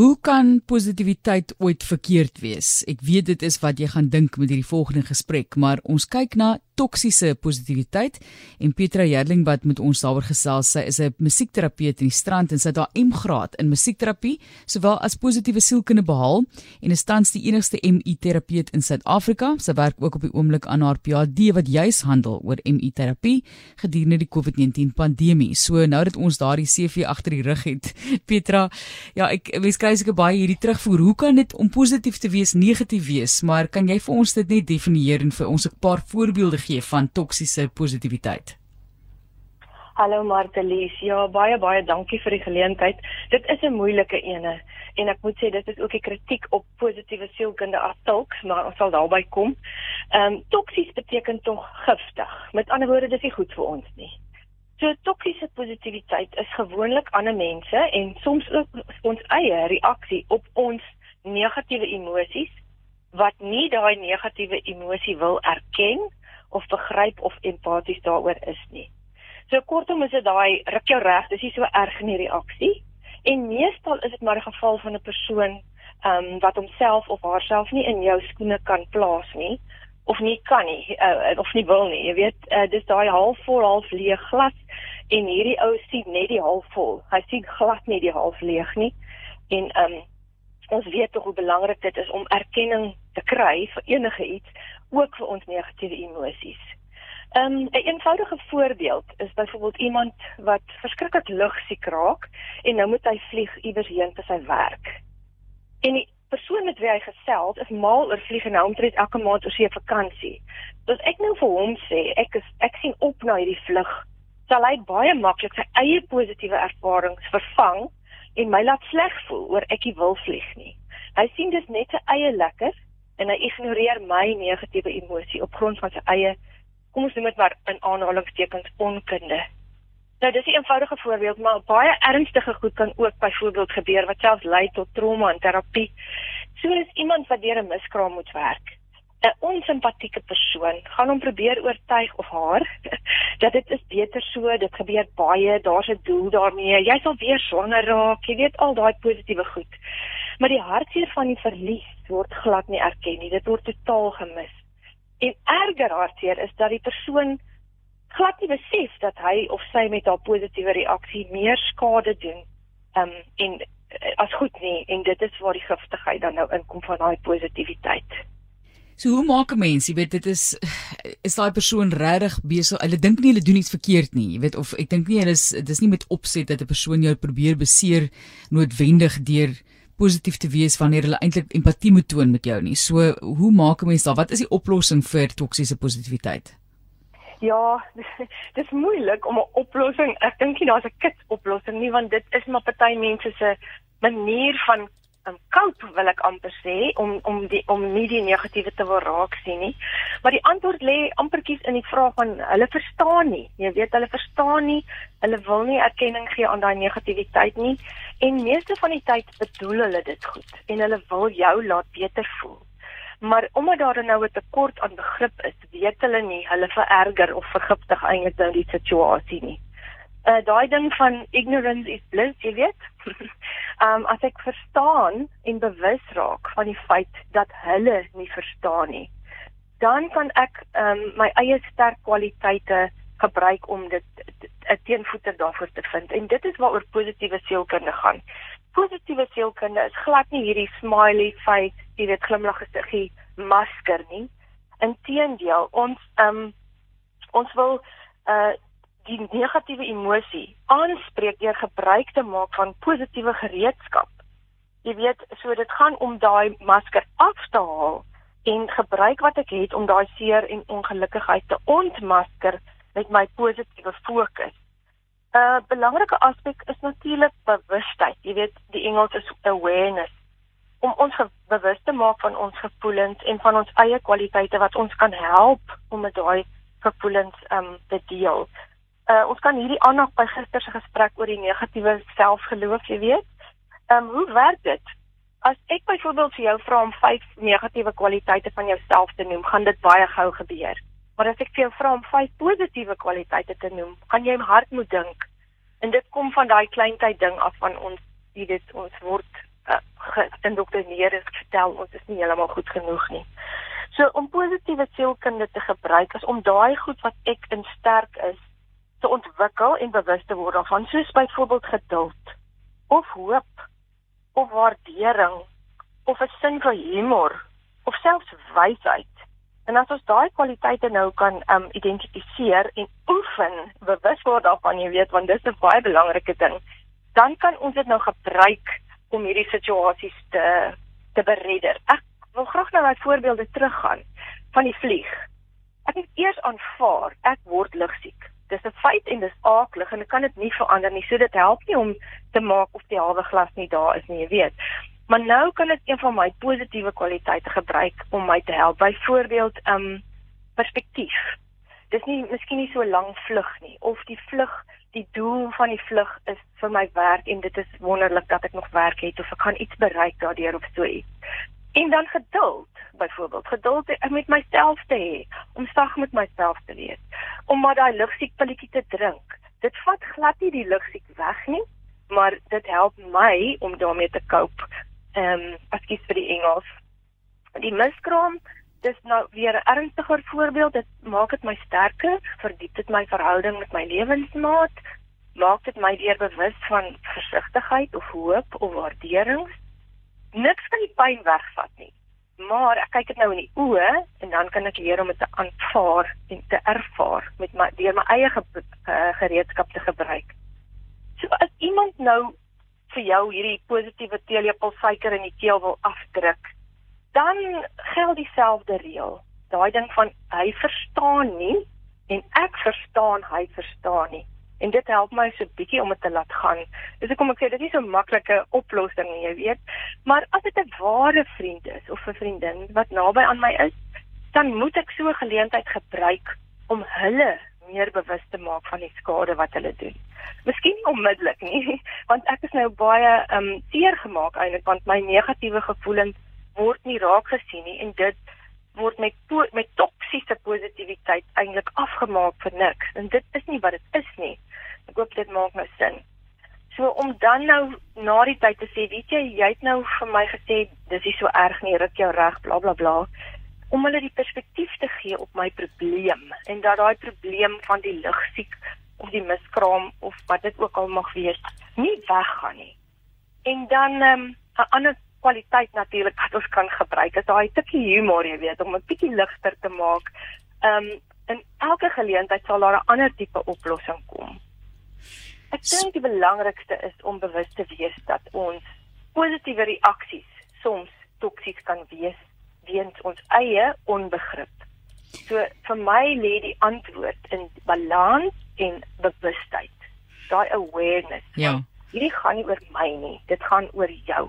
Hoe kan positiwiteit ooit verkeerd wees? Ek weet dit is wat jy gaan dink met hierdie volgende gesprek, maar ons kyk na toksiese positiwiteit en Petra Jerling wat met ons daaroor gesels. Sy is 'n musiekterapeut in die strand en sy het haar M-graad in musiekterapie sowel as positiewe sielkunde behaal en is tans die enigste MI-terapeut in Suid-Afrika. Sy werk ook op die oomblik aan haar PhD wat juis handel oor MI-terapie gedurende die COVID-19 pandemie. So nou dat ons daardie CV agter die rug het, Petra, ja, ek wens kry seker baie hierdie terugvoer. Hoe kan dit om positief te wees negatief wees? Maar kan jy vir ons dit net definieer en vir ons 'n paar voorbeelde gee? van toksiese positiwiteit. Hallo Martelies. Ja, baie baie dankie vir die geleentheid. Dit is 'n moeilike ene en ek moet sê dit is ook 'n kritiek op positiewe sielkunde as tulks, maar ons sal daarby kom. Ehm um, toksies beteken tog giftig. Met ander woorde, dis nie goed vir ons nie. So toksiese positiwiteit is gewoonlik ander mense en soms ook ons eie reaksie op ons negatiewe emosies wat nie daai negatiewe emosie wil erken of begryp of empaties daaroor is nie. So kortom is dit daai ruk jou reg, dis nie so erg in die reaksie en meestal is dit maar 'n geval van 'n persoon ehm um, wat homself of haarself nie in jou skoene kan plaas nie of nie kan nie uh, of nie wil nie. Jy weet, uh, dis daai halfvol half leeg glas en hierdie ou sien net die halfvol. Hy sien glad nie die half leeg nie. En ehm um, ons weet tog hoe belangrik dit is om erkenning te kry vir enige iets ook vir ons negatiewe emosies. Um, 'n een eenvoudige voorbeeld is byvoorbeeld iemand wat verskriklik lugsiek raak en nou moet hy vlieg iewers heen vir sy werk. En die persoon met wie hy gesels is mal oor vlieg en nou omtrent elke maand oor sy vakansie. Dus ek nou vir hom sê, ek is ek sien op na hierdie vlug. Sal hy baie maklik sy eie positiewe ervarings vervang en my laat sleg voel oor ek nie wil vlieg nie. Hy sien dis net sy eie lekker en hy ignoreer my negatiewe emosie op grond van sy eie kom ons noem dit maar in aanhalingstekens onkunde. Nou dis 'n eenvoudige voorbeeld, maar baie ernstige goed kan ook byvoorbeeld gebeur wat selfs lei tot trauma en terapie. So is iemand wat deur 'n miskraam moet werk. 'n Onsimpatieke persoon gaan hom probeer oortuig of haar dat dit is beter so, dit gebeur baie, daar's 'n doel daarmee. Jy sal weer swanger raak, jy weet al daai positiewe goed. Maar die hartseer van die verlies word glad nie erken nie. Dit word totaal gemis. En erger hartseer is dat die persoon glad nie besef dat hy of sy met haar positiewe reaksie meer skade doen. Um en eh, as goed nie en dit is waar die giftigheid dan nou inkom van daai positiwiteit. So hoe maak 'n mens, jy weet dit is is daai persoon regtig besig. Hulle dink nie hulle doen iets verkeerd nie, jy weet of ek dink nie hulle is dis nie met opset dat 'n persoon jou probeer beseer noodwendig deur positief te wees wanneer hulle eintlik empatie moet toon met jou nie. So hoe maak 'n mens daar? Wat is die oplossing vir toksiese positiwiteit? Ja, dit is moeilik om 'n oplossing. Ek dink nie daar's 'n kit oplossing nie want dit is maar party mense se manier van um, koop wil ek amper sê om om die om nie die negatiewe te wil raak sien nie. Maar die antwoord lê amperkies in die vraag van hulle verstaan nie. Jy weet hulle verstaan nie. Hulle wil nie erkenning gee aan daai negativiteit nie en meeste van die tyd bedoel hulle dit goed en hulle wil jou laat beter voel. Maar omdat daar nou 'n tekort aan begrip is, weet hulle nie hulle vererger of vergiftig eintlik nou die situasie nie uh, daai ding van ignorance is bliss, jy weet. um as ek verstaan en bewus raak van die feit dat hulle nie verstaan nie, dan kan ek um my eie sterk kwaliteite gebruik om dit 'n teenvoeter daarvoor te vind. En dit is waaroor positiewe sielkunde gaan. Positiewe sielkunde is glad nie hierdie smiley face, jy weet glimlag gesiggie masker nie. Inteendeel, ons um ons wil uh die negatiewe emosie aanspreek deur gebruik te maak van positiewe gereedskap. Jy weet, so dit gaan om daai masker af te haal en gebruik wat ek het om daai seer en ongelukkigheid te ontmasker met my positiewe fokus. 'n uh, Belangrike aspek is natuurlik bewustheid. Jy weet, die Engels is awareness om ons bewus te maak van ons gevoelens en van ons eie kwaliteite wat ons kan help om met daai gevoelens um te deel uh, ons kan hierdie aandag by gister se gesprek oor die negatiewe selfgeloof, jy weet. Um, hoe werk dit? As ek byvoorbeeld vir jou vra om vyf negatiewe kwaliteite van jouself te noem, gaan dit baie gou gebeur. Maar as ek vir jou vra om vyf positiewe kwaliteite te noem, gaan jy hard moet dink. En dit kom van daai kleintyd ding af van ons, jy weet, ons word uh, geïndoktrineer is vertel ons is nie heeltemal goed genoeg nie. So om positiewe sielkunde te gebruik is om daai goed wat ek in sterk is te ontwikkel en bewus te word daarvan, soos byvoorbeeld geduld of hoop of waardering of 'n sin vir humor of selfs wysheid. En as ons daai kwaliteite nou kan um identifiseer en oefen, bewus word daarvan, jy weet, want dis 'n baie belangrike ding, dan kan ons dit nou gebruik om hierdie situasies te te beredder. Ek wil graag na my voorbeelde teruggaan van die vlieg. Ek het eers aanvaar ek word ligsiek. Dis 'n feit en dis aaklig en ek kan dit nie verander nie. So dit help nie om te maak of die halwe glas nie daar is nie, jy weet. Maar nou kan ek een van my positiewe kwaliteite gebruik om my te help. Byvoorbeeld, ehm um, perspektief. Dis nie miskien nie so lank vlug nie of die vlug die doel van die vlug is vir my werk en dit is wonderlik dat ek nog werk het of ek gaan iets bereik daardeur of so iets. En dan geduld, byvoorbeeld, geduld met myself te hê, om sag met myself te wees, om maar daai ligsiekpilletjie te drink. Dit vat glad nie die ligsiek weg nie, maar dit help my om daarmee te cope. Ehm, um, ekskuus vir die Engels. Die miskraam, dis nou weer 'n ernstiger voorbeeld. Dit maak dit my sterker, verdiep dit my verhouding met my lewensmaat, maak dit my weer bewus van versigtigheid of hoop of waardering niks kan die pyn wegvat nie. Maar ek kyk dit nou in die oë en dan kan ek leer om dit te aanvaar en te ervaar met my deur my eie ge, uh, gereedskap te gebruik. So as iemand nou vir jou hierdie positiewe teelepel suiker in die keel wil afdruk, dan geld dieselfde reël. Daai ding van hy verstaan nie en ek verstaan hy verstaan nie en dit help my so bietjie om dit te laat gaan. Dis hoekom ek sê dit is so 'n maklike oplossing, jy weet. Maar as dit 'n ware vriend is of 'n vriendin wat naby aan my is, dan moet ek so 'n geleentheid gebruik om hulle meer bewus te maak van die skade wat hulle doen. Miskien nie onmiddellik nie, want ek is nou baie ehm um, seer gemaak eintlik want my negatiewe gevoelens word nie raak gesien nie en dit word met met toksiese positiwiteit eintlik afgemaak vir niks en dit is nie wat dit is nie. Ek hoop dit maak nou sin. So om dan nou na die tyd te sê, weet jy, jy het nou vir my gesê dis nie so erg nie, ruk jou reg, bla bla bla om hulle die perspektief te gee op my probleem en dat daai probleem van die ligsiek of die miskraam of wat dit ook al mag wees, nie weggaan nie. En dan 'n um, ander kwaliteit natuurlik wat ons kan gebruik is daai tikkie humor, jy weet, om 'n bietjie ligter te maak. Ehm um, in elke geleentheid sal daar 'n ander tipe oplossing kom. Ek dink die belangrikste is om bewus te wees dat ons positiewe reaksies soms toksies kan wees weens ons eie onbegrip. So vir my lê die antwoord in balans en bewustheid. Daai awareness. Ja. Hierdie gaan nie oor my nie, dit gaan oor jou.